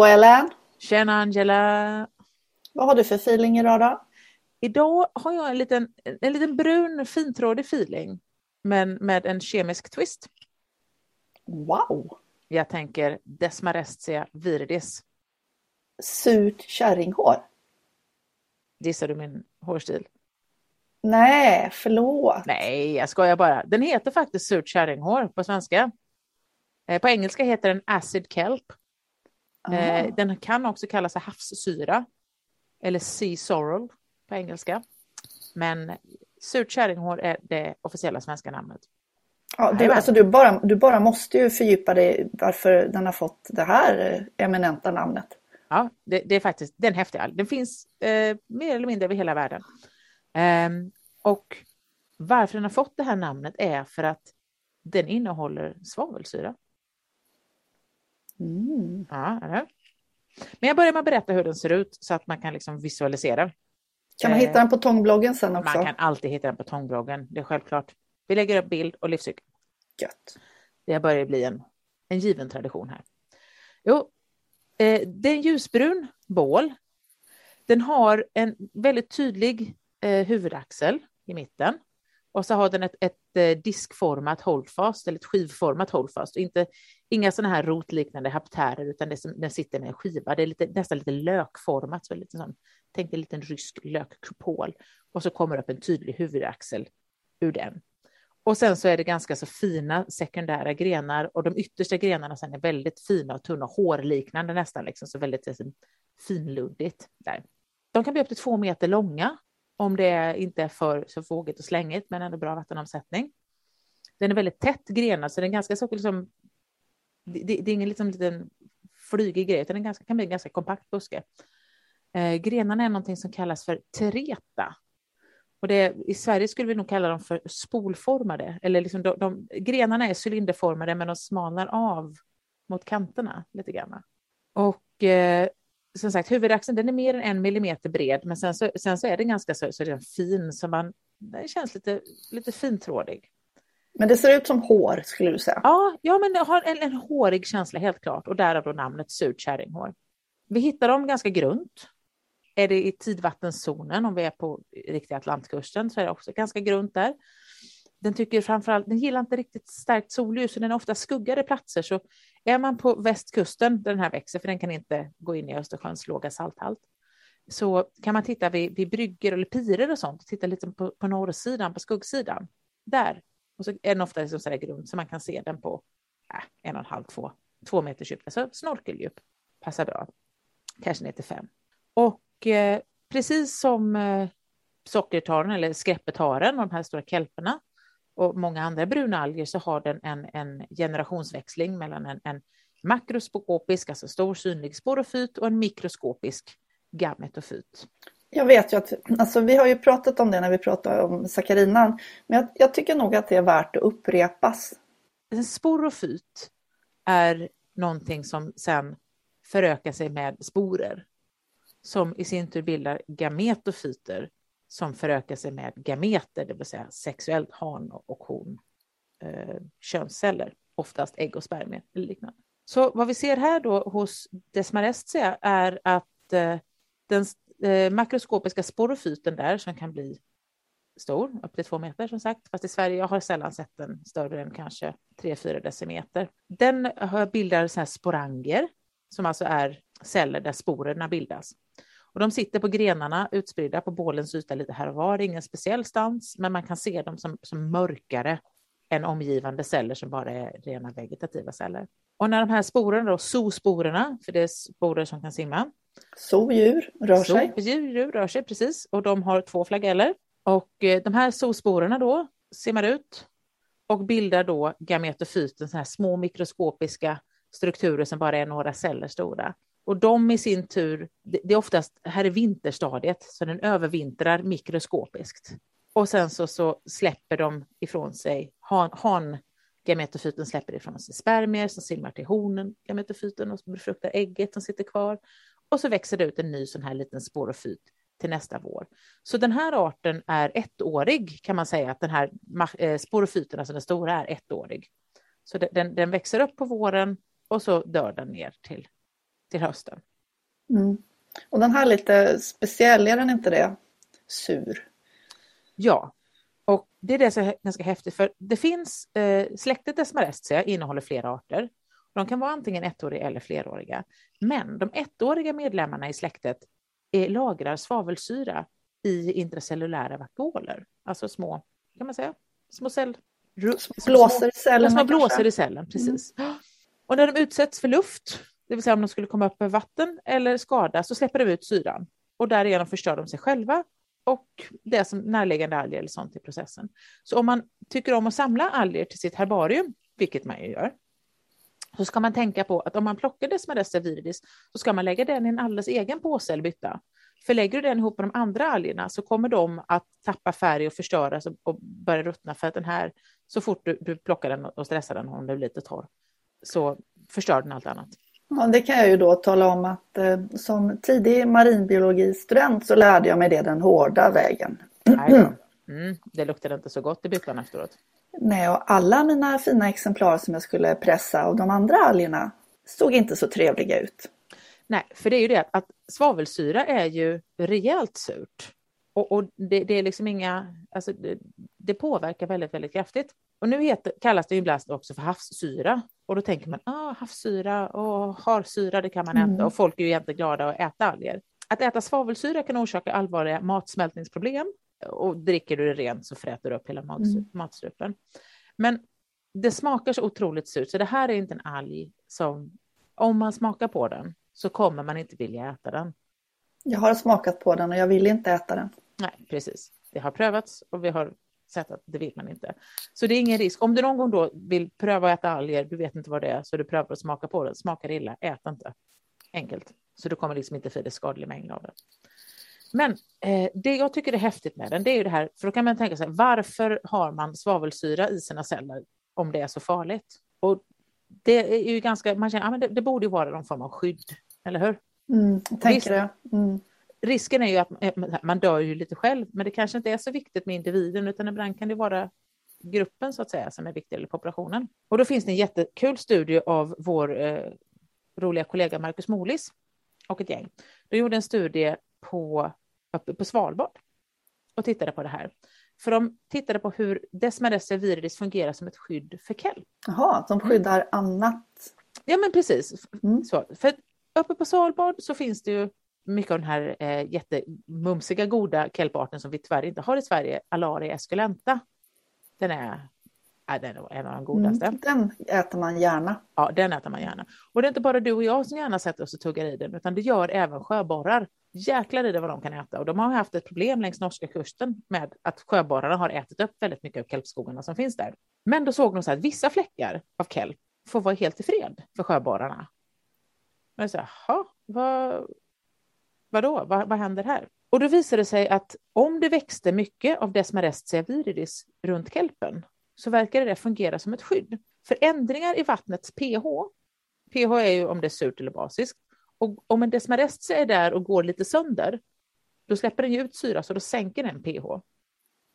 Hallå Ellen! Tjena Angela! Vad har du för feeling idag då? Idag har jag en liten, en liten brun fintrådig feeling, men med en kemisk twist. Wow! Jag tänker Desmarestia viridis. Surt kärringhår? Gissar du min hårstil? Nej, förlåt. Nej, jag skojar bara. Den heter faktiskt surt kärringhår på svenska. Eh, på engelska heter den acid kelp. Eh. Den kan också kallas för havssyra eller sea sorrel på engelska. Men surt kärringhår är det officiella svenska namnet. Ja, du, alltså, du, bara, du bara måste ju fördjupa dig varför den har fått det här eh, eminenta namnet. Ja, det, det är faktiskt den häftiga. Den finns eh, mer eller mindre över hela världen. Ehm, och varför den har fått det här namnet är för att den innehåller svavelsyra. Mm. Ja? Men jag börjar med att berätta hur den ser ut så att man kan liksom visualisera. Kan man Eh, hitta den på tångbloggen sen också? Man kan alltid hitta den på tångbloggen, det är självklart. Vi lägger upp bild och livscykel. Gött. Det börjar bli en, en given tradition här. Jo, eh, det är en ljusbrun bål. Den har en väldigt tydlig eh, huvudaxel i mitten. Och så har den ett, ett eh, diskformat holdfast, eller ett skivformat holdfast. Och inte, inga sådana här rotliknande haptärer, utan det som, den sitter med en skiva. Det är lite, nästan lite lökformat, så lite sån, tänk en liten rysk lökkupol. Och så kommer det upp en tydlig huvudaxel ur den. Och sen så är det ganska så fina sekundära grenar och de yttersta grenarna sen är väldigt fina och tunna, hårliknande nästan, liksom, så väldigt liksom, finluddigt. Där. De kan bli upp till två meter långa om det inte är för så vågigt och slängigt, men ändå bra vattenomsättning. Den är väldigt tätt grenad, så den är ganska så liksom, det, det, det är ingen liksom liten flygig grej, utan den ganska, kan bli en ganska kompakt buske. Eh, grenarna är någonting som kallas för tereta. Och det, I Sverige skulle vi nog kalla dem för spolformade. Eller liksom de, de, grenarna är cylinderformade men de smalnar av mot kanterna lite grann. Och eh, som sagt, huvudaxeln den är mer än en millimeter bred, men sen så, sen så är den ganska så, så är den fin, så man, den känns lite, lite fintrådig. Men det ser ut som hår skulle du säga. Ja, ja men det har en, en hårig känsla helt klart och därav då namnet surt kärringhår. Vi hittar dem ganska grunt. Är det i tidvattenzonen, om vi är på riktiga Atlantkusten, så är det också ganska grunt där. Den tycker framförallt, den gillar inte riktigt starkt solljus, och den är ofta skuggade platser. Så är man på västkusten där den här växer, för den kan inte gå in i Östersjöns låga salthalt, så kan man titta vid, vid bryggor eller pirer och sånt, titta lite på, på norrsidan, på skuggsidan. Där. Och så är den ofta liksom så här grund, så man kan se den på äh, en och en halv, två, två meters djup. Alltså snorkeldjup passar bra. Kanske ner till fem. Och eh, precis som eh, sockertaren eller skräppetaren och de här stora kelperna och många andra bruna alger så har den en, en generationsväxling mellan en, en makroskopisk, alltså stor synlig sporofyt och en mikroskopisk gametofyt. Jag vet ju att, alltså vi har ju pratat om det när vi pratade om sakarinan, men jag, jag tycker nog att det är värt att upprepas. En sporofyt är någonting som sen förökar sig med sporer som i sin tur bildar gametofyter som förökar sig med gameter, det vill säga sexuellt han och hon eh, könsceller, oftast ägg och spermier eller liknande. Så vad vi ser här då hos Desmarestia är att eh, den eh, makroskopiska sporofyten där som kan bli stor, upp till två meter som sagt, fast i Sverige jag har sällan sett den större än kanske 3-4 decimeter. Den bildar så här sporanger som alltså är celler där sporerna bildas. Och de sitter på grenarna utspridda på bålens yta lite här och var, ingen speciell stans, men man kan se dem som, som mörkare än omgivande celler som bara är rena vegetativa celler. Och när de här sporerna, då, zoosporerna, för det är sporer som kan simma, Zoodjur rör så, sig. Djur, djur rör sig, precis, och de har två flageller. Och eh, de här zoosporerna då simmar ut och bildar då gametofyten, så här små mikroskopiska strukturer som bara är några celler stora. Och de i sin tur, det det är oftast, här är vinterstadiet, så den övervintrar mikroskopiskt. Och sen så, så släpper de ifrån sig, han, han gametofyten släpper ifrån sig spermier som simmar till honen, gametofyten, och befruktar ägget som sitter kvar. Och så växer det ut en ny sån här liten sporofyt till nästa vår. Så den här arten är ettårig kan man säga, att den här eh, sporofyten, alltså den stora, är ettårig. Så den, den, den växer upp på våren och så dör den ner till till hösten. Mm. Och den här lite speciell, är den inte det? Sur. Ja, och det är det som är ganska häftigt, för det finns, eh, släktet Desmarestia innehåller flera arter. De kan vara antingen ettåriga eller fleråriga. Men de ettåriga medlemmarna i släktet är, lagrar svavelsyra i intracellulära vakuoler, alltså små, kan man säga, små cell... Blåser i cellen. Små blåser i cellen, precis. Mm. Och när de utsätts för luft, det vill säga om de skulle komma upp över vatten eller skadas, så släpper de ut syran och därigenom förstör de sig själva och det som närliggande alger eller sånt i processen. Så om man tycker om att samla alger till sitt herbarium, vilket man ju gör, så ska man tänka på att om man plockar Desmadestia viridis så ska man lägga den i en alldeles egen påse eller bytta. För lägger du den ihop med de andra algerna så kommer de att tappa färg och förstöras och, och börja ruttna för att den här, så fort du, du plockar den och stressar den om den blir lite torr, så förstör den allt annat. Ja, det kan jag ju då tala om att eh, som tidig marinbiologistudent så lärde jag mig det den hårda vägen. Mm, det luktade inte så gott i byttan efteråt. Nej, och alla mina fina exemplar som jag skulle pressa av de andra algerna såg inte så trevliga ut. Nej, för det är ju det att svavelsyra är ju rejält surt. Och, och det, det, är liksom inga, alltså det, det, påverkar väldigt, väldigt kraftigt. Och nu heter, kallas det ibland också för havssyra. Och då tänker man, ah, havssyra och harsyra, det kan man äta. Mm. Och folk är ju egentligen glada att äta alger. Att äta svavelsyra kan orsaka allvarliga matsmältningsproblem. Och dricker du det rent så fräter du upp hela mm. matstrupen. Men det smakar så otroligt surt, så det här är inte en alg som, om man smakar på den, så kommer man inte vilja äta den. Jag har smakat på den och jag vill inte äta den. Nej, precis. Det har prövats och vi har sett att det vill man inte. Så det är ingen risk. Om du någon gång då vill pröva att äta alger, du vet inte vad det är, så du prövar att smaka på det. Smakar illa, ät inte. Enkelt. Så du kommer liksom inte få det skadlig mängd av det. Men eh, det jag tycker är häftigt med den, det är ju det här, för då kan man tänka sig, varför har man svavelsyra i sina celler om det är så farligt? Och det är ju ganska, man känner, ah, men det, det borde ju vara någon form av skydd, eller hur? Mm, tänker det. Mm. Risken är ju att eh, man dör ju lite själv, men det kanske inte är så viktigt med individen, utan ibland kan det vara gruppen så att säga som är viktig, eller populationen. Och då finns det en jättekul studie av vår eh, roliga kollega Marcus Molis och ett gäng. De gjorde en studie på, på Svalbard och tittade på det här. För de tittade på hur Desmarestia viridis fungerar som ett skydd för kelp. Jaha, de skyddar annat? Ja, men precis. Mm. Så, för uppe på Svalbard så finns det ju mycket av den här eh, jättemumsiga goda kelparten som vi tyvärr inte har i Sverige, Alaria esculenta. Den är, den är en av de godaste. Mm, den äter man gärna. Ja, den äter man gärna. Och det är inte bara du och jag som gärna sätter oss och tuggar i den, utan det gör även sjöborrar. Jäklar i det vad de kan äta. Och de har haft ett problem längs norska kusten med att sjöborrarna har ätit upp väldigt mycket av kelpskogarna som finns där. Men då såg de så att vissa fläckar av kelp får vara helt i fred för sjöborrarna. Och jag sa, jaha, vad, vadå, vad, vad händer här? Och då visade det sig att om det växte mycket av Desmarestia viridis runt kelpen så verkade det fungera som ett skydd. För ändringar i vattnets pH, pH är ju om det är surt eller basiskt, och om en Desmarestia är där och går lite sönder, då släpper den ut syra så då sänker den pH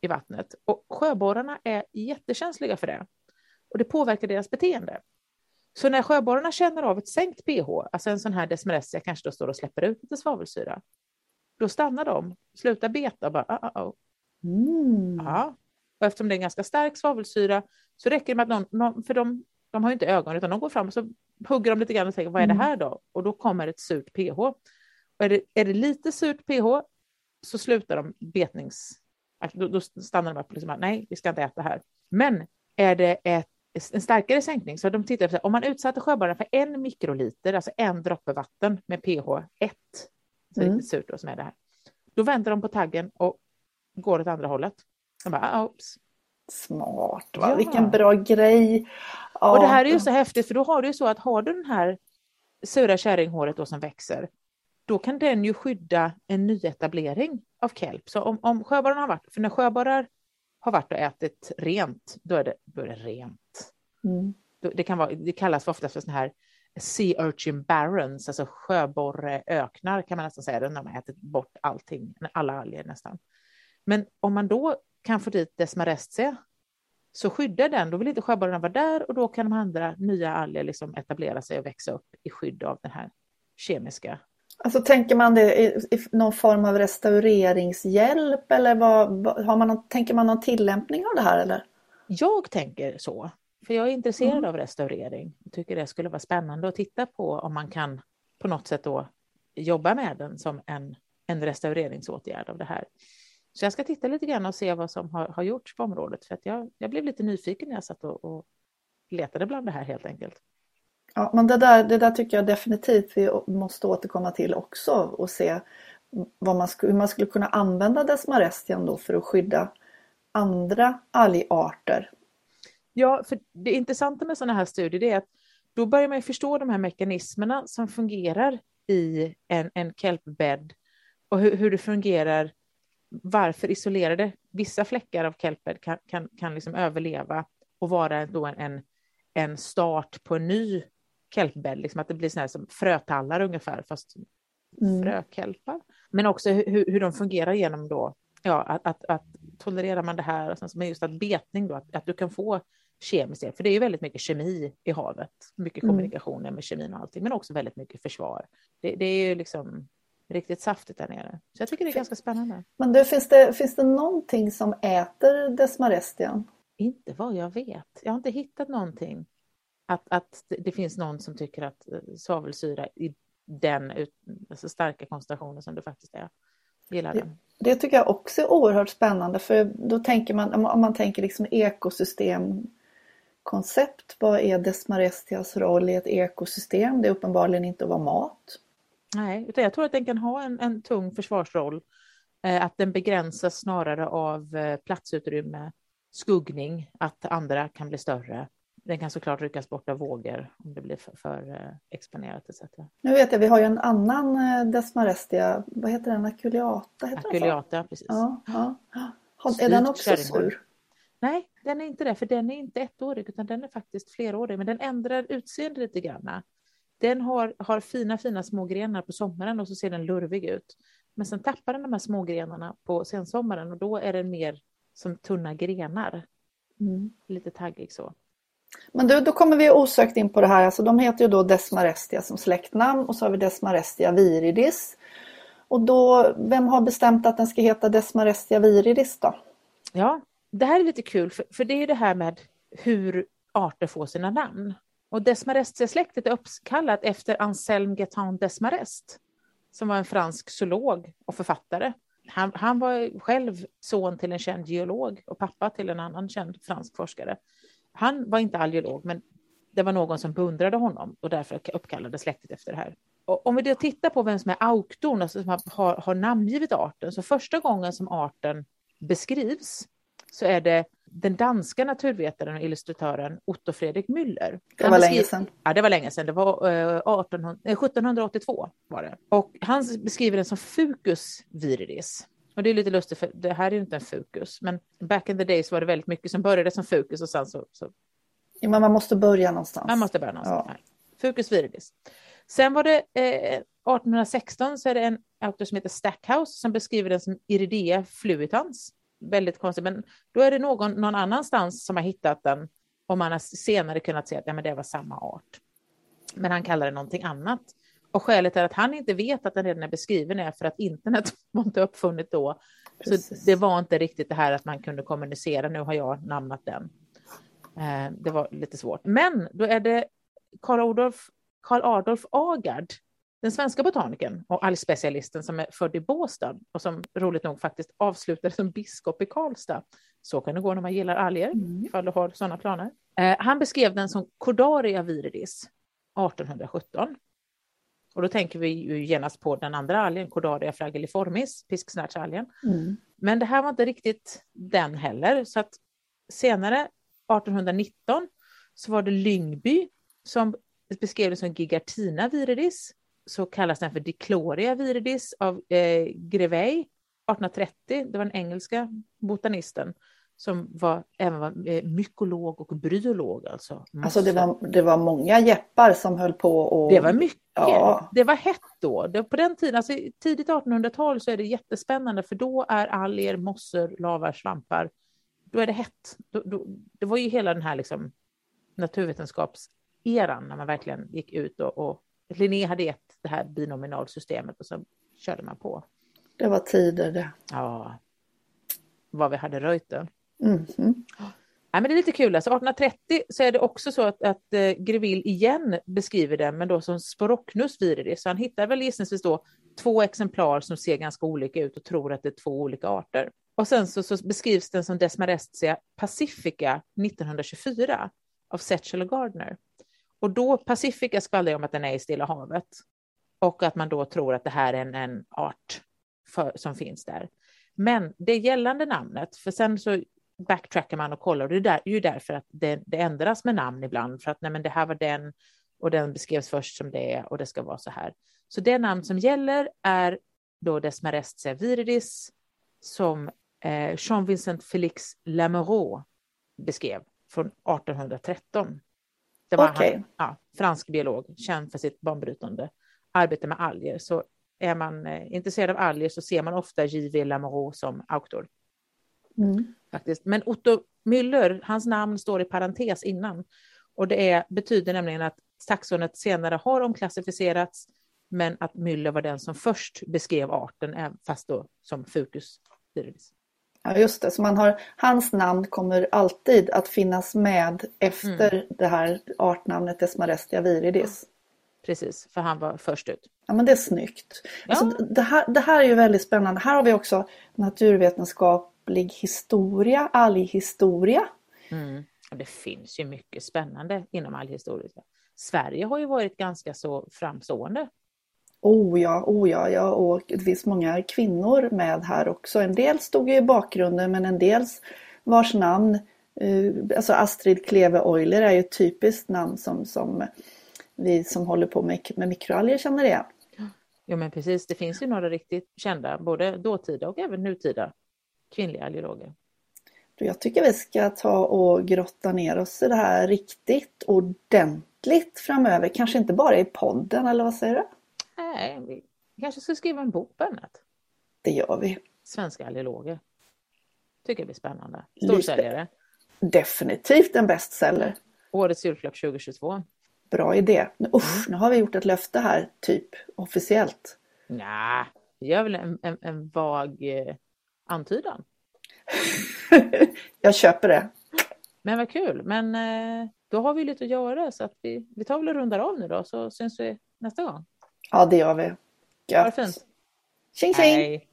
i vattnet. Och sjöborrarna är jättekänsliga för det. Och det påverkar deras beteende. Så när sjöborrarna känner av ett sänkt pH, alltså en sån här desmeressia kanske då står och släpper ut lite svavelsyra, då stannar de, slutar beta och bara oh, oh. Mm. Ja. Och eftersom det är en ganska stark svavelsyra så räcker det med att någon, någon för de, de har ju inte ögon utan de går fram och så hugger de lite grann och tänker vad är det mm. här då? Och då kommer ett surt pH. Och är, det, är det lite surt pH så slutar de betnings... Då, då stannar de upp och liksom, nej, vi ska inte äta här. Men är det ett en starkare sänkning. Så de tittar på om man utsatte sjöborrarna för en mikroliter, alltså en droppe vatten med pH 1, så mm. surt då, som är det här. Då vänder de på taggen och går åt andra hållet. De bara, ah, oops. Smart, va? Ja. vilken bra grej. Ja. Och det här är ju så häftigt, för då har du ju så att har du den här sura kärringhåret då som växer, då kan den ju skydda en nyetablering av kelp. Så om, om sjöborrarna har varit, för när sjöborrar har varit och ätit rent, då är det, då är det rent. Mm. Det, kan vara, det kallas för ofta för sådana här sea urchin barons, alltså sjöborreöknar kan man nästan säga, när man ätit bort allting, alla alger nästan. Men om man då kan få dit desmarestia så skyddar den, då vill inte sjöborrarna vara där och då kan de andra nya alger liksom etablera sig och växa upp i skydd av den här kemiska. Alltså tänker man det i, i någon form av restaureringshjälp eller vad, vad, har man någon, tänker man någon tillämpning av det här eller? Jag tänker så, för jag är intresserad Mm. av restaurering. Jag tycker det skulle vara spännande att titta på om man kan på något sätt då jobba med den som en, en restaureringsåtgärd av det här. Så jag ska titta lite grann och se vad som har, har gjorts på området, för att jag, jag blev lite nyfiken när jag satt och, och letade bland det här helt enkelt. Ja, men det där, det där tycker jag definitivt vi måste återkomma till också och se vad man hur man skulle kunna använda desmarestian då för att skydda andra algarter. Ja, för det intressanta med sådana här studier är att då börjar man ju förstå de här mekanismerna som fungerar i en, en kelpbädd och hur, hur det fungerar, varför isolerade vissa fläckar av kelpbädd kan, kan, kan liksom överleva och vara då en, en, en start på en ny kelpbädd, liksom att det blir såna som frötallar ungefär, fast Mm. frökelpar. Men också hur, hur de fungerar genom då, ja, att, att, att tolererar man det här, och sen, men just att betning då, att, att du kan få kemiskt för det är ju väldigt mycket kemi i havet, mycket Mm. kommunikationer med kemin och allting, men också väldigt mycket försvar. Det, det är ju liksom riktigt saftigt där nere. Så jag tycker det är ganska spännande. Men du, finns det, finns det någonting som äter desmarestian? Inte vad jag vet. Jag har inte hittat någonting. Att, att det, finns någon som tycker att eh, svavelsyra i den ut, alltså starka koncentrationen som det faktiskt är, gillar Det- den. Det tycker jag också är oerhört spännande för då tänker man, om man tänker liksom ekosystemkoncept, vad är desmarestias roll i ett ekosystem? Det är uppenbarligen inte att vara mat. Nej, utan jag tror att den kan ha en, en tung försvarsroll. Eh, att den begränsas snarare av eh, platsutrymme, skuggning, att andra kan bli större. Den kan såklart ryckas bort av vågor om det blir för, för eh, exponerat etc. Nu vet jag, vi har ju en annan eh, desmarestia, vad heter den? Aculeata? Heter Den? Aculeata, precis. ja, ja. Har- Är den också kärringhåll. sur? Nej, den är inte det, för den är inte ettårig, utan den är faktiskt flerårig, men den ändrar utseende lite grann. Den har, har fina, fina små grenar på sommaren och så ser den lurvig ut. Men sen tappar den de här små grenarna på sensommaren och då är den mer som tunna grenar, Mm. lite taggig så. Men du, då kommer vi osökt in på det här. Alltså, de heter ju då Desmarestia som släktnamn och så har vi Desmarestia viridis. Och då, vem har bestämt att den ska heta Desmarestia viridis då? Ja, det här är lite kul, för, för det är ju det här med hur arter får sina namn. Och Desmarestia-släktet är uppkallat efter Anselme Guettin Desmarest, som var en fransk zoolog och författare. Han, han var själv son till en känd geolog och pappa till en annan känd fransk forskare. Han var inte algeolog, men det var någon som beundrade honom och därför uppkallade släktet efter det här. Och om vi då tittar på vem som är auktorn, alltså som har, har, namngivit arten, så första gången som arten beskrivs så är det den danska naturvetaren och illustratören Otto Fredrik Müller. Det var länge sedan. Ja, det var länge sedan. Det var eh, 1800, eh, 1782 var det. Och han beskriver den som Fucus viridis. Och det är lite lustigt för det här är ju inte en Fucus, men back in the days var det väldigt mycket som började som Fucus och sen så, så Ja, man måste börja någonstans. man måste börja någonstans. Ja. Fucus viridis. Sen var det eh, 1816 så är det en autor som heter Stackhouse som beskriver den som Iridea fluitans. Väldigt konstigt, men då är det någon någon annanstans som har hittat den och man har senare kunnat se att ja, men det var samma art. Men han kallar det någonting annat. Och skälet är att han inte vet att den redan är beskriven är för att internet var inte uppfunnet då. Precis. Så det var inte riktigt det här att man kunde kommunicera, nu har jag namnat den. Eh, det var lite svårt. Men då är det Karl Adolf, Karl Adolf Agard, den svenska botanikern och algspecialisten som är född i Båstad och som roligt nog faktiskt avslutade som biskop i Karlstad. Så kan det gå när man gillar alger, Mm. ifall du har sådana planer. Eh, han beskrev den som Cordaria viridis 1817. Och då tänker vi ju genast på den andra algen, Cordaria fragiliformis, pisksnärtsalgen. Mm. Men det här var inte riktigt den heller, så att senare, 1819, så var det Lyngby som beskrev det som Gigartina viridis, så kallas den för Dicloria viridis av eh, Grevey 1830. Det var den engelska botanisten som var, även var eh, mykolog och bryolog. Alltså, Alltså det var, det var många jeppar som höll på och... Det var mycket. Ja. Det var hett då. Det, på den tiden, alltså tidigt 1800-tal så är det jättespännande för då är alger, mossor, lavar, svampar. Då är det hett. Då, då, det var ju hela den här liksom naturvetenskapseran när man verkligen gick ut och, och Linné hade gett det här binominalsystemet och så körde man på. Det var tider det. Ja, vad vi hade röjt den. Mm. Ja, men det är lite kul, alltså 1830 så är det också så att, att eh, Greville igen beskriver den, men då som Sporocnus viridis, så han hittar väl gissningsvis då två exemplar som ser ganska olika ut och tror att det är två olika arter. Och sen så, så beskrivs den som Desmarestia pacifica 1924 av Setchel och Gardner. Och då Pacifica skvallrar om att den är i Stilla havet och att man då tror att det här är en, en art för, som finns där. Men det gällande namnet, för sen så backtrackar man och kollar och det är ju därför att det, det, ändras med namn ibland för att nej, men det här var den och den beskrevs först som det och det ska vara så här. Så det namn som gäller är då Desmarestia viridis som eh, Jean-Vincent Félix Lamoureux beskrev från 1813. Det var okay. han, ja, fransk biolog, känd för sitt banbrytande arbete med alger. Så är man eh, intresserad av alger så ser man ofta J.V. Lamoureux som auktor. Mm. Faktiskt. Men Otto Müller, hans namn står i parentes innan. Och det är, betyder nämligen att taxonet senare har omklassificerats, men att Müller var den som först beskrev arten, fast då som Fucus viridis. Ja, just det. Så man har, hans namn kommer alltid att finnas med efter mm. det här artnamnet Desmarestia viridis. Precis, för han var först ut. Ja, men det är snyggt. Ja. Alltså, det, här, det här är ju väldigt spännande. Här har vi också naturvetenskaplig historia, alghistoria. Mm. Det finns ju mycket spännande inom alghistoria. Sverige har ju varit ganska så framstående Oh ja, oh ja, ja, och det finns många kvinnor med här också. En del stod i bakgrunden men en del vars namn, eh, alltså Astrid Kleve Euler är ju ett typiskt namn som, som vi som håller på med, med mikroalger känner igen. Ja men precis, det finns ju några riktigt kända, både dåtida och även nutida kvinnliga algerologer. Jag tycker vi ska ta och grotta ner oss i det här riktigt ordentligt framöver. Kanske inte bara i podden, eller vad säger du? Nej, vi kanske ska skriva en bok på ämnet. Det gör vi. Svenska alleloger. Tycker det blir spännande. Storsäljare. Definitivt en bestseller. Årets julklapp 2022. Bra idé. Usch, nu har vi gjort ett löfte här, typ officiellt. Nej, vi gör väl en, en, en vag eh, antydan. Jag köper det. Men vad kul. Men eh, då har vi lite att göra så att vi, vi tar väl och rundar av nu då så syns vi nästa gång. Ja, det gör vi. Gött. Ha det fint. Tjing tjing! Hej.